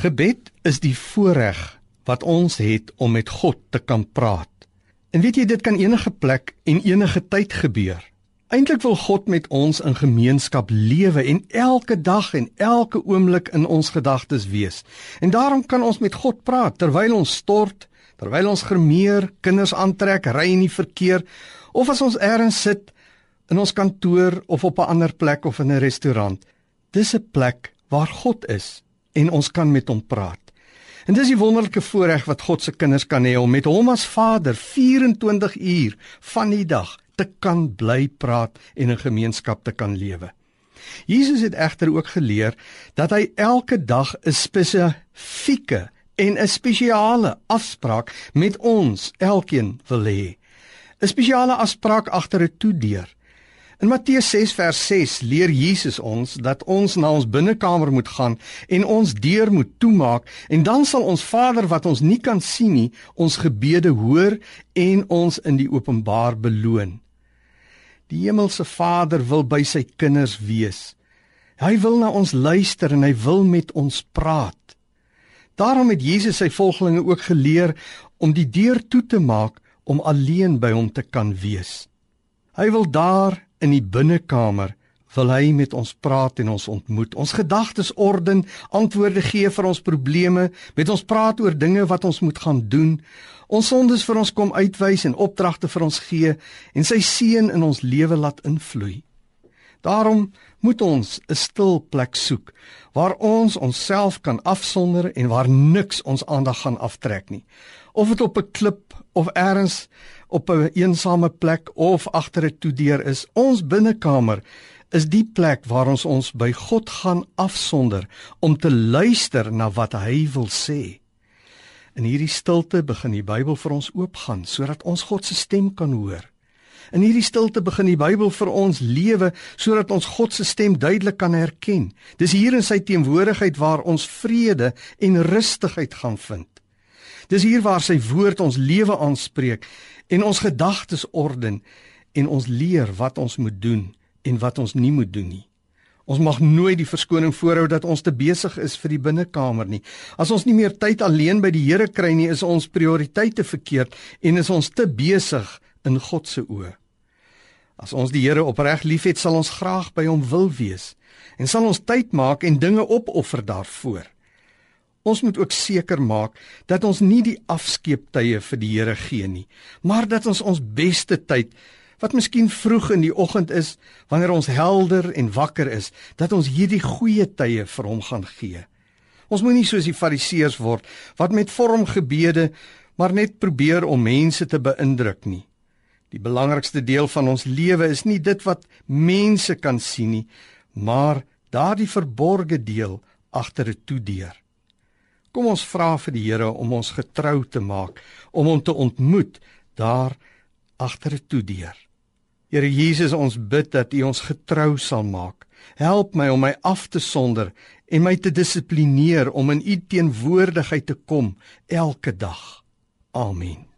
Gebed is die voorreg wat ons het om met God te kan praat. En weet jy, dit kan enige plek en enige tyd gebeur. Eintlik wil God met ons in gemeenskap lewe en elke dag en elke oomblik in ons gedagtes wees. En daarom kan ons met God praat terwyl ons stort, terwyl ons gemeer, kinders aantrek, ry in die verkeer of as ons eers sit in ons kantoor of op 'n ander plek of in 'n restaurant. Dis 'n plek waar God is en ons kan met hom praat. En dis die wonderlike voorreg wat God se kinders kan hê om met hom as Vader 24 uur van die dag te kan bly praat en 'n gemeenskap te kan lewe. Jesus het egter ook geleer dat hy elke dag 'n spesifieke en 'n spesiale afspraak met ons elkeen wil hê. 'n Spesiale afspraak agter 'n toedeur In Matteus 6 vers 6 leer Jesus ons dat ons na ons binnekamer moet gaan en ons deur moet toemaak en dan sal ons Vader wat ons nie kan sien nie, ons gebede hoor en ons in die openbaar beloon. Die hemelse Vader wil by sy kinders wees. Hy wil na ons luister en hy wil met ons praat. Daarom het Jesus sy volgelinge ook geleer om die deur toe te maak om alleen by hom te kan wees. Hy wil daar in die binnekamer wil hy met ons praat en ons ontmoet. Ons gedagtes orden, antwoorde gee vir ons probleme, met ons praat oor dinge wat ons moet gaan doen. Ons sondes vir ons kom uitwys en opdragte vir ons gee en sy seën in ons lewe laat invloei. Daarom moet ons 'n stil plek soek waar ons onsself kan afsonder en waar niks ons aandag gaan aftrek nie. Of dit op 'n klip of elders op 'n een eensame plek of agter 'n toedeur is. Ons binnekamer is die plek waar ons ons by God gaan afsonder om te luister na wat hy wil sê. In hierdie stilte begin die Bybel vir ons oopgaan sodat ons God se stem kan hoor. In hierdie stilte begin die Bybel vir ons lewe sodat ons God se stem duidelik kan herken. Dis hier in sy teenwoordigheid waar ons vrede en rustigheid gaan vind. Dis hier waar sy woord ons lewe aanspreek en ons gedagtes orden en ons leer wat ons moet doen en wat ons nie moet doen nie. Ons mag nooit die verskoning voorhou dat ons te besig is vir die binnekamer nie. As ons nie meer tyd alleen by die Here kry nie, is ons prioriteite verkeerd en is ons te besig in God se oë. As ons die Here opreg liefhet, sal ons graag by hom wil wees en sal ons tyd maak en dinge opoffer daarvoor. Ons moet ook seker maak dat ons nie die afskeeptye vir die Here gee nie, maar dat ons ons beste tyd wat miskien vroeg in die oggend is, wanneer ons helder en wakker is, dat ons hierdie goeie tye vir hom gaan gee. Ons moenie soos die Fariseërs word wat met vormgebede maar net probeer om mense te beïndruk nie. Die belangrikste deel van ons lewe is nie dit wat mense kan sien nie, maar daardie verborgde deel agter 'n toedeur. Kom ons vra vir die Here om ons getrou te maak, om hom te ontmoet daar agter 'n toedeur. Here Jesus, ons bid dat U ons getrou sal maak. Help my om my af te sonder en my te dissiplineer om in U teenwoordigheid te kom elke dag. Amen.